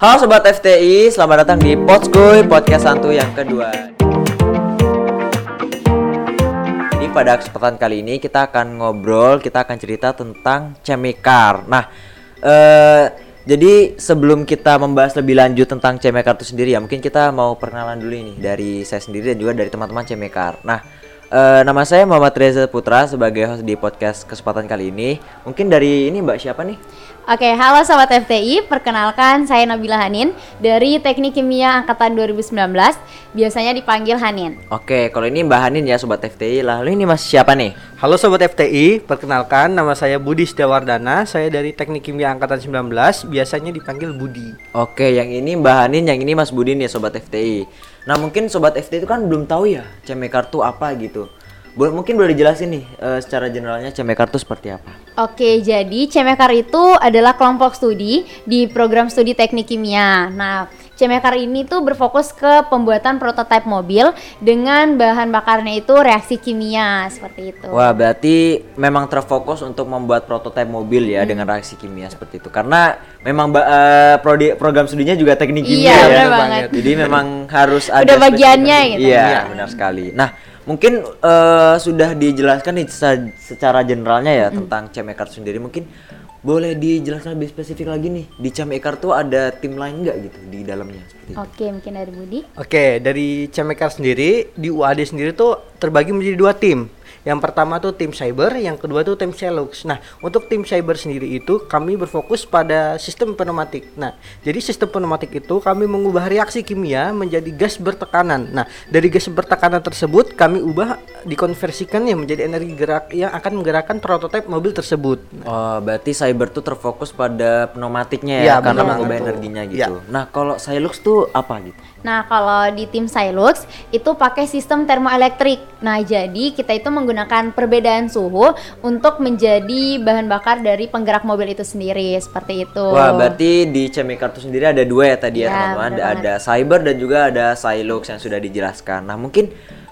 Halo Sobat FTI, selamat datang di Potskuy Podcast Santu yang kedua. Jadi pada kesempatan kali ini kita akan ngobrol, kita akan cerita tentang Cemekar. Nah, eh, jadi sebelum kita membahas lebih lanjut tentang Cemekar itu sendiri ya Mungkin kita mau perkenalan dulu ini dari saya sendiri dan juga dari teman-teman Cemekar. Nah, eh, nama saya Muhammad Reza Putra sebagai host di podcast kesempatan kali ini Mungkin dari ini mbak siapa nih? Oke, halo Sobat FTI, perkenalkan saya Nabila Hanin dari Teknik Kimia Angkatan 2019, biasanya dipanggil Hanin. Oke, kalau ini Mbak Hanin ya Sobat FTI. Lalu ini Mas siapa nih? Halo Sobat FTI, perkenalkan nama saya Budi Setiawardana, saya dari Teknik Kimia Angkatan 19, biasanya dipanggil Budi. Oke, yang ini Mbak Hanin, yang ini Mas Budin ya Sobat FTI. Nah mungkin Sobat FTI itu kan belum tahu ya Cemekar tuh apa gitu. Boleh mungkin boleh dijelasin nih eh, secara generalnya Cemekar tuh seperti apa? Oke, jadi Cemekar itu adalah kelompok studi di program studi Teknik Kimia. Nah, Cemekar ini tuh berfokus ke pembuatan prototipe mobil dengan bahan bakarnya itu reaksi kimia seperti itu. Wah berarti memang terfokus untuk membuat prototipe mobil ya dengan reaksi kimia seperti itu. Karena memang eh, prodi- program studinya juga teknik kimia Iya, ya. benar banget. Jadi memang harus ada Udah bagiannya gitu. Iya, Iya. benar sekali. Nah, mungkin eh, sudah dijelaskan nih se- secara generalnya ya tentang Cemekar sendiri. Mungkin boleh dijelaskan lebih spesifik lagi nih. Di Cemekar tuh ada tim lain nggak gitu di dalamnya seperti itu? Oke, mungkin dari Budi. Oke, dari Cemekar sendiri, di UAD sendiri tuh terbagi menjadi dua tim. Yang pertama tuh tim cyber, yang kedua tuh tim Celux. Nah, untuk tim cyber sendiri itu kami berfokus pada sistem pneumatik. Nah, jadi sistem pneumatik itu kami mengubah reaksi kimia menjadi gas bertekanan. Nah, dari gas bertekanan tersebut kami ubah dikonversikannya menjadi energi gerak yang akan menggerakkan prototipe mobil tersebut. Nah, Oh, berarti cyber tuh terfokus pada pneumatiknya ya, Iya, karena benar mengubah energinya Iya. gitu. Nah, kalau Silux tuh apa gitu? Nah, kalau di tim Silux itu pakai sistem termoelektrik. Nah, jadi kita itu menggunakan perbedaan suhu untuk menjadi bahan bakar dari penggerak mobil itu sendiri, seperti itu. Wah, berarti di Cemekar tuh sendiri ada dua ya tadi ya, Iya, teman-teman. Ada, banget. ada cyber dan juga ada Silux yang sudah dijelaskan. Nah, mungkin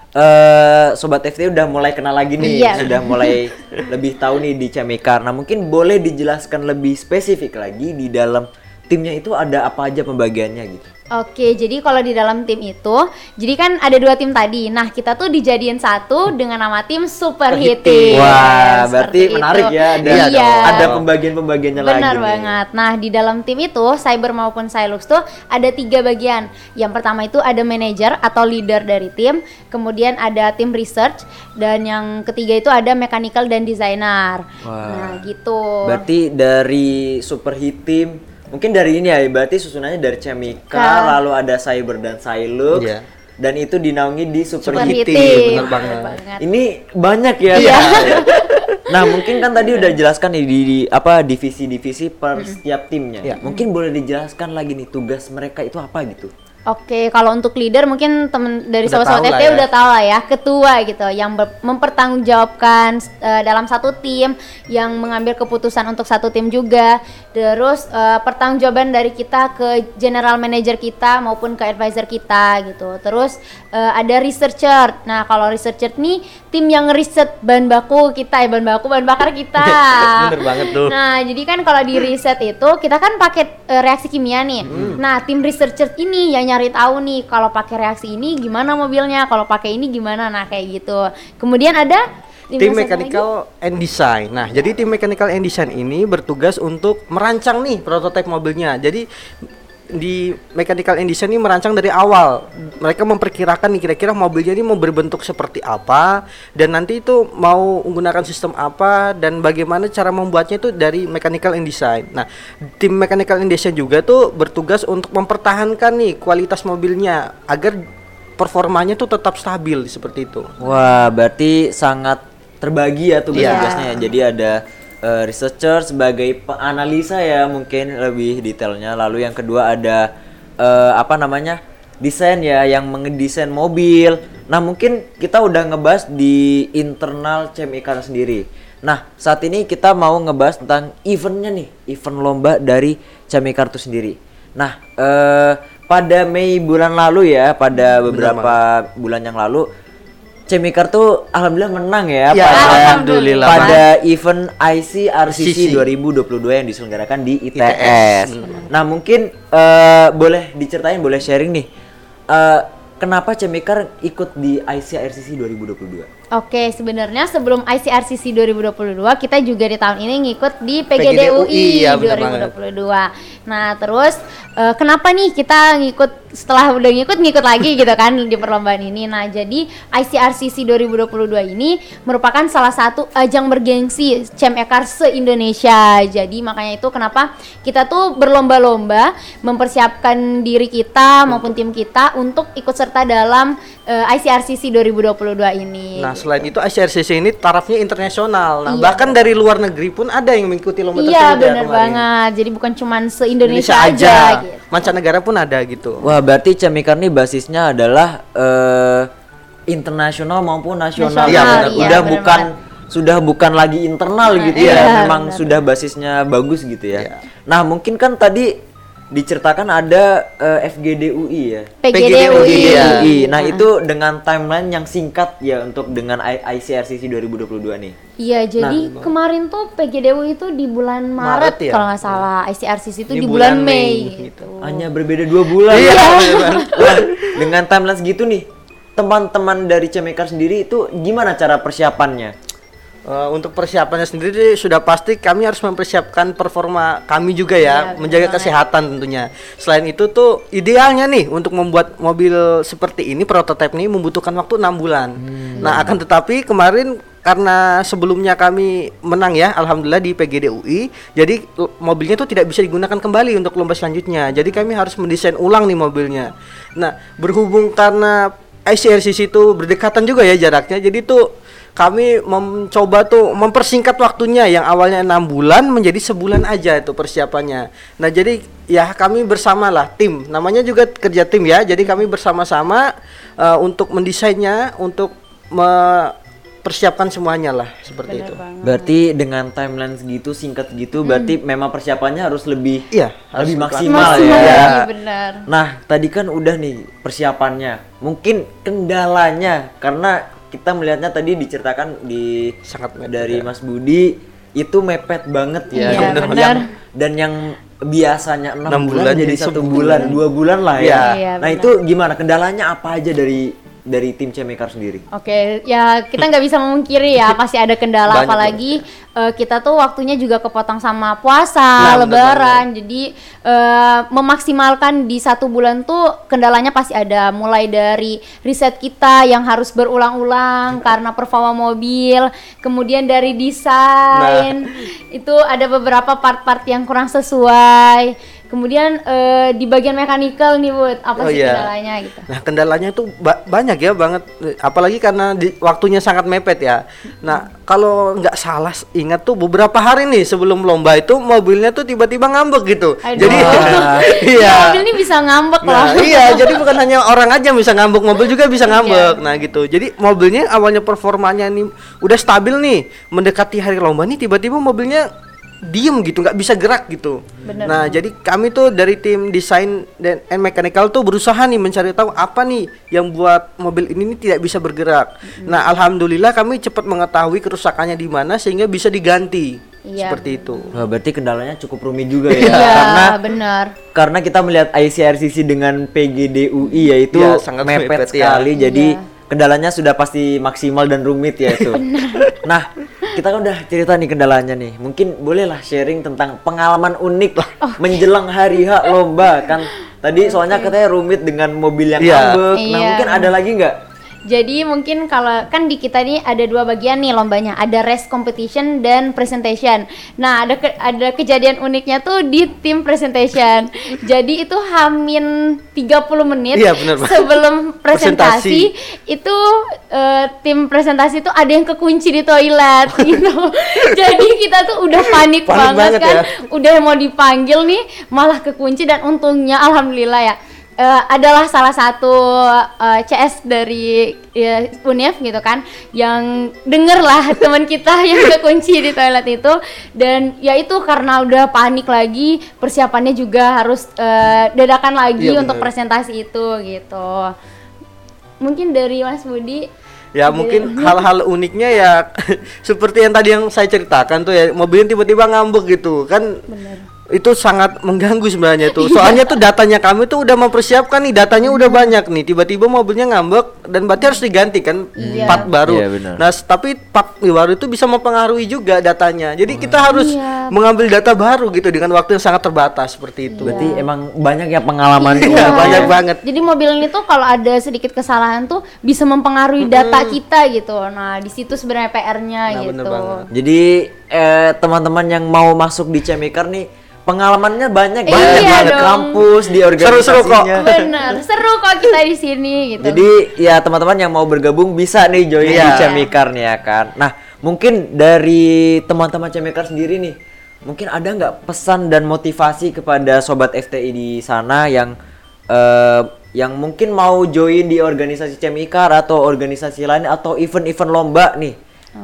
eh sobat FT udah mulai kenal lagi nih, Iya. sudah mulai lebih tahu nih di Cemekar. Nah, mungkin boleh dijelaskan lebih spesifik lagi di dalam timnya itu ada apa aja pembagiannya gitu. Oke, jadi kalau di dalam tim itu, jadi kan ada dua tim tadi. Nah, kita tuh dijadiin satu dengan nama tim Super Hit Team. Wah, Seperti berarti itu. menarik ya. Ada Iya. ada pembagian-pembagiannya lagi. Benar nih. banget. Nah, di dalam tim itu, Cyber maupun Silux tuh ada tiga bagian. Yang pertama itu ada manajer atau leader dari tim, kemudian ada tim research, dan yang ketiga itu ada mechanical dan designer. Wah. Nah, gitu. Berarti dari super hit team mungkin dari ini ya berarti susunannya dari Cemika Ka. lalu ada Cyber dan Silux Iya. dan itu dinaungi di super, Super hit Hit team. Team. bener banget. banget. Ini banyak ya. Iya. nah, mungkin kan tadi udah jelaskan nih di, di- apa divisi-divisi per setiap timnya. Iya. Mungkin boleh dijelaskan lagi nih tugas mereka itu apa gitu. Oke, kalau untuk leader mungkin temen dari sobat-sobat FT ya. udah tahu lah ya, ketua gitu yang mempertanggungjawabkan eh, dalam satu tim, yang mengambil keputusan untuk satu tim juga. Terus eh, pertanggungjawaban dari kita ke general manager kita maupun ke advisor kita gitu. Terus eh, ada researcher. Nah, kalau researcher nih tim yang riset bahan baku kita, ya bahan baku bahan bakar kita. Bener banget tuh. Nah, jadi kan kalau di riset itu kita kan pakai eh, reaksi kimia nih. Nah, tim researcher ini yang nyari tahu nih kalau pakai reaksi ini gimana mobilnya, kalau pakai ini gimana. Nah, kayak gitu. Kemudian ada tim mechanical and design. Nah, jadi tim mechanical and design ini bertugas untuk merancang nih prototipe mobilnya. Jadi di mechanical design ini merancang dari awal. Mereka memperkirakan nih kira-kira mobilnya ini mau berbentuk seperti apa dan nanti itu mau menggunakan sistem apa dan bagaimana cara membuatnya itu dari mechanical and design. Nah, tim mechanical and design juga tuh bertugas untuk mempertahankan nih kualitas mobilnya agar performanya tuh tetap stabil seperti itu. Wah, berarti sangat terbagi ya tugas-tugasnya Iya. ya. Jadi ada eh, researcher sebagai penganalisa ya mungkin lebih detailnya. Lalu yang kedua ada eh, apa namanya? desain ya yang mengedesain mobil. Nah, mungkin kita udah ngebahas di internal CMIK sendiri. Nah, saat ini kita mau ngebahas tentang eventnya nih, event lomba dari CMIK itu sendiri. Nah, eh pada Mei bulan lalu ya, pada beberapa bulan yang lalu Cemikar tuh alhamdulillah menang ya, Ya, pada alhamdulillah. pada event ICRCC CC. 2022 yang diselenggarakan di ITS. ITS. Nah, mungkin eh, boleh diceritain, boleh sharing nih. eh, kenapa Cemikar ikut di ICRCC 2022? Oke, sebenarnya sebelum ICRCC 2022 kita juga di tahun ini ngikut di PGDUI, PGDUI ya, benar 2022. Nah, terus eh, kenapa nih kita ngikut setelah udah ngikut ngikut lagi gitu kan di perlombaan ini. Nah, jadi ICRCC 2022 ini merupakan salah satu ajang bergengsi Cem Ekar se-Indonesia. Jadi makanya itu kenapa kita tuh berlomba-lomba mempersiapkan diri kita maupun tim kita untuk ikut serta dalam eh, ICRCC 2022 ini. Nah, selain itu ICRCC ini tarafnya internasional. Nah, Iya. bahkan dari luar negeri pun ada yang mengikuti lomba Iya tersebut ya benar kemarin. banget. Jadi bukan cuman se Indonesia aja. gitu. Mancanegara pun ada gitu. Wah, berarti Cemikar nih basisnya adalah eh, internasional maupun nasional. Nasional, Iya, benar. iya, udah benar bukan banget. sudah bukan lagi internal Nah, gitu iya, ya. Memang benar. sudah basisnya bagus gitu ya. Iya. Nah, mungkin kan tadi diceritakan ada eh, FGDUI ya. PGDUI. PGDUI. Nah, itu dengan timeline yang singkat ya untuk dengan ICRCC 2022 nih. Iya, jadi kemarin tuh PGDU itu di bulan Maret, Maret ya? kalau nggak salah. ICRCC itu Di di, bulan, bulan Mei, Mei, gitu. Hanya berbeda dua bulan. Iya, ya. Wah, dengan timeline segitu nih, teman-teman dari Cemekar sendiri itu gimana cara persiapannya? Eh, untuk persiapannya sendiri sudah pasti kami harus mempersiapkan performa kami juga ya, benar menjaga banget. kesehatan tentunya. Selain itu tuh idealnya nih untuk membuat mobil seperti ini prototipe ini membutuhkan waktu enam bulan. Nah akan tetapi kemarin karena sebelumnya kami menang ya, alhamdulillah di PGDUI, jadi l- mobilnya tuh tidak bisa digunakan kembali untuk lomba selanjutnya. Jadi kami harus mendesain ulang nih mobilnya. Nah berhubung karena ICRCC itu berdekatan juga ya jaraknya, jadi tuh kami mencoba tuh mempersingkat waktunya yang awalnya enam bulan menjadi sebulan aja itu persiapannya. Nah jadi ya kami bersama lah tim, namanya juga kerja tim ya. Jadi kami bersama-sama eh, untuk mendesainnya, untuk mempersiapkan semuanya lah seperti Benar itu. banget. Berarti dengan timeline segitu singkat gitu, berarti memang persiapannya harus lebih Iya, harus lebih maksimal, Maksimal ya. benar. Nah, tadi kan udah nih persiapannya. Mungkin kendalanya karena kita melihatnya tadi diceritakan di Sangat mepet, dari ya. Mas Budi itu mepet banget ya. Iya, Yang- benar. yang- dan yang biasanya enam bulan, bulan jadi satu bulan, dua bulan lah ya. Iya. Iya, nah benar. itu gimana? Kendalanya apa aja dari dari tim Cemekar sendiri? Oke, ya kita nggak bisa memungkiri ya pasti ada kendala Banyak apalagi eh, kita tuh waktunya juga kepotong sama puasa, Nah, bener lebaran. Jadi eh, memaksimalkan di satu bulan tuh kendalanya pasti ada mulai dari riset kita yang harus berulang-ulang karena performa mobil, kemudian dari desain itu ada beberapa part-part yang kurang sesuai. Kemudian eh, di bagian mechanical nih, Bud, apa Oh, sih iya. kendalanya gitu? Nah kendalanya tuh ba- banyak ya banget, apalagi karena di, waktunya sangat mepet ya. Nah kalau nggak salah ingat tuh beberapa hari nih sebelum lomba itu mobilnya tuh tiba-tiba ngambek gitu. Aduh. Jadi Iya. iya. mobil ini bisa ngambek loh. Nah, iya, jadi bukan hanya orang aja bisa ngambek, mobil juga bisa ngambek. Nah, gitu. Jadi mobilnya awalnya performanya nih udah stabil nih, mendekati hari lomba nih tiba-tiba mobilnya diem gitu, nggak bisa gerak gitu. Bener nah, jadi kami tuh dari tim desain dan and mechanical tuh berusaha nih mencari tahu apa nih yang buat mobil ini nih tidak bisa bergerak. Nah, alhamdulillah kami cepat mengetahui kerusakannya di mana sehingga bisa diganti. Iya, Seperti itu. Wah, berarti kendalanya cukup rumit juga ya. Iya, Karena benar. karena kita melihat ICRCC dengan PGDUI yaitu Iya, sangat mepet, mepet, ya. sekali jadi Iya. kendalanya sudah pasti maksimal dan rumit ya itu. nah, kita kan udah cerita nih kendalanya nih. Mungkin bolehlah sharing tentang pengalaman unik lah Oh. menjelang hari H lomba kan. Tadi soalnya katanya rumit dengan mobil yang Iya. ngambek. Nah, Iya. mungkin ada lagi nggak? Jadi mungkin kalau kan di kita ini ada dua bagian nih lombanya, ada race competition dan presentation. Nah, ada ke- ada kejadian uniknya tuh di tim presentation. Jadi itu hamin 30 menit Iya, benar, Pak. sebelum presentasi, Presentasi. itu eh, tim presentasi itu ada yang kekunci di toilet gitu. Jadi kita tuh udah panik, Panik banget, banget kan. ya. Udah mau dipanggil nih malah kekunci dan untungnya alhamdulillah ya eh, adalah salah satu eh, CS dari ya, UNEF gitu kan yang denger lah teman kita yang kekunci di toilet itu. Dan ya itu karena udah panik lagi persiapannya juga harus eh, dadakan lagi Iya, untuk bener. presentasi itu gitu. Mungkin dari Mas Budi? Ya mungkin hal-hal uniknya ya seperti yang tadi yang saya ceritakan tuh ya mobilnya tiba-tiba ngambek gitu. Kan itu sangat mengganggu sebenarnya tuh soalnya tuh datanya kami tuh udah mempersiapkan nih datanya udah banyak nih tiba-tiba mobilnya ngambek dan berarti harus diganti kan Iya. part baru Iya, benar. nah tapi part baru itu bisa mempengaruhi juga datanya jadi kita harus Iya. mengambil data baru gitu dengan waktu yang sangat terbatas seperti itu Berarti emang banyak ya pengalaman Iya, banyak banget Jadi mobil ini tuh kalau ada sedikit kesalahan tuh bisa mempengaruhi data kita gitu. Nah, di situ sebenarnya PR-nya Nah, bener gitu. banget. Jadi eh, teman-teman yang mau masuk di Cemikar nih pengalamannya banyak Iya banyak banget dong. kampus di Seru-seru kok. organisasinya. Bener, seru kok kita di sini gitu. Jadi ya teman-teman yang mau bergabung bisa nih join di Iya. Cemikar nih ya kan. Nah mungkin dari teman-teman Cemikar sendiri nih, mungkin ada nggak pesan dan motivasi kepada sobat FTI di sana yang eh, yang mungkin mau join di organisasi Cemikar atau organisasi lain atau event-event lomba nih,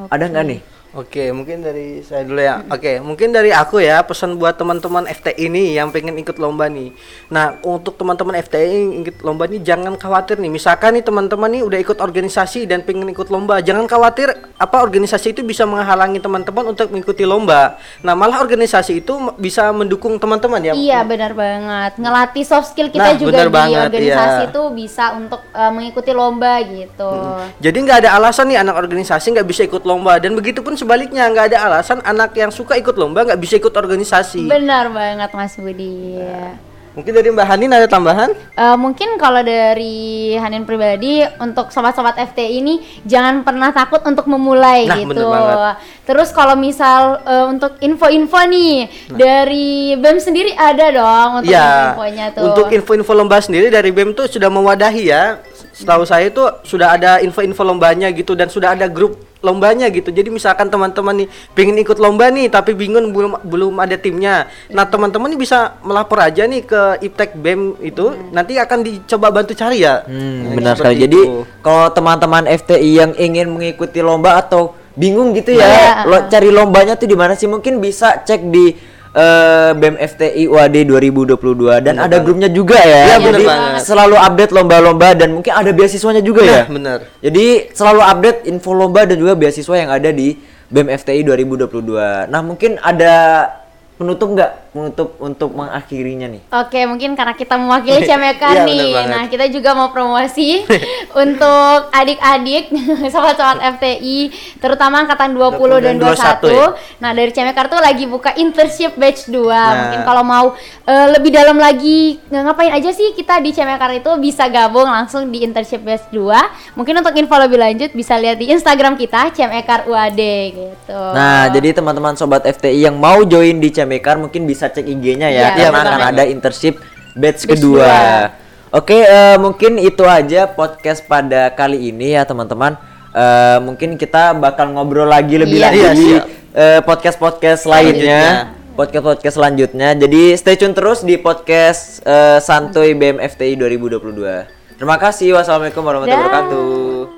ada nggak nih? Oke, mungkin dari saya dulu ya. Oke, mungkin dari aku ya pesan buat teman-teman FTI ini yang pengen ikut lomba nih. Nah, untuk teman-teman FTI yang ikut lomba nih jangan khawatir nih. Misalkan nih teman-teman nih udah ikut organisasi dan pengen ikut lomba, jangan khawatir apa organisasi itu bisa menghalangi teman-teman untuk mengikuti lomba. Nah, malah organisasi itu bisa mendukung teman-teman ya. Iya benar banget. Ngelatih soft skill kita Nah, juga benar di banget, organisasi iya. itu bisa untuk eh, mengikuti lomba gitu. Jadi nggak ada alasan nih anak organisasi nggak bisa ikut lomba dan begitu pun sebaliknya nggak ada alasan anak yang suka ikut lomba nggak bisa ikut organisasi. Benar banget Mas Budi. Mungkin dari Mbak Hanin ada tambahan? Eh, mungkin kalau dari Hanin pribadi untuk sobat-sobat FTI ini jangan pernah takut untuk memulai Nah, gitu. Terus kalau misal eh, untuk info-info nih dari BEM sendiri ada dong untuk Nah. Ya, infonya tuh. untuk info-info lomba sendiri dari BEM tuh sudah mewadahi ya. Setahu saya itu sudah ada info-info lombanya gitu dan sudah ada grup lombanya gitu. Jadi misalkan teman-teman nih pengen ikut lomba nih tapi bingung belum belum ada timnya. Nah, teman-teman nih bisa melapor aja nih ke Iptek BEM itu nanti akan dicoba bantu cari ya. Hmm, Nah, benar sekali. Jadi kalau teman-teman FTI yang ingin mengikuti lomba atau bingung gitu ya, Iya. lo cari lombanya tuh di mana sih? Mungkin bisa cek di eh, BEM FTI UAD 2022 dan ada grupnya juga ya. Iya, Jadi banget. selalu update lomba-lomba dan mungkin ada beasiswanya juga ya. Nah, bener. Jadi selalu update info lomba dan juga beasiswa yang ada di BEM FTI 2022. Nah, mungkin ada penutup nggak? Penutup untuk mengakhirinya nih. Oke, mungkin karena kita mewakili Cemekar Iya, nih. Nah, kita juga mau promosi untuk adik-adik sobat-sobat FTI, terutama angkatan 20, 20 dan dan 21. 21 ya. Nah, dari Cemekar tuh lagi buka internship batch 2. Nah. Mungkin kalau mau eh, lebih dalam lagi ngapain aja sih kita di Cemekar itu bisa gabung langsung di internship batch 2. Mungkin untuk info lebih lanjut bisa lihat di Instagram kita Cemekar UAD gitu. Nah, jadi teman-teman sobat FTI yang mau join di Cemekar mungkin bisa cek IG-nya ya, Iya, karena akan ada internship batch Batch kedua. dua. Oke, eh, mungkin itu aja podcast pada kali ini ya teman-teman. Eh, mungkin kita bakal ngobrol lagi lebih Iya. lanjut Iya, di eh, podcast-podcast lainnya. Selanjutnya. Podcast-podcast selanjutnya. Jadi stay tune terus di podcast eh, Santuy BMFTI 2022. Terima kasih. Wassalamualaikum warahmatullahi wabarakatuh.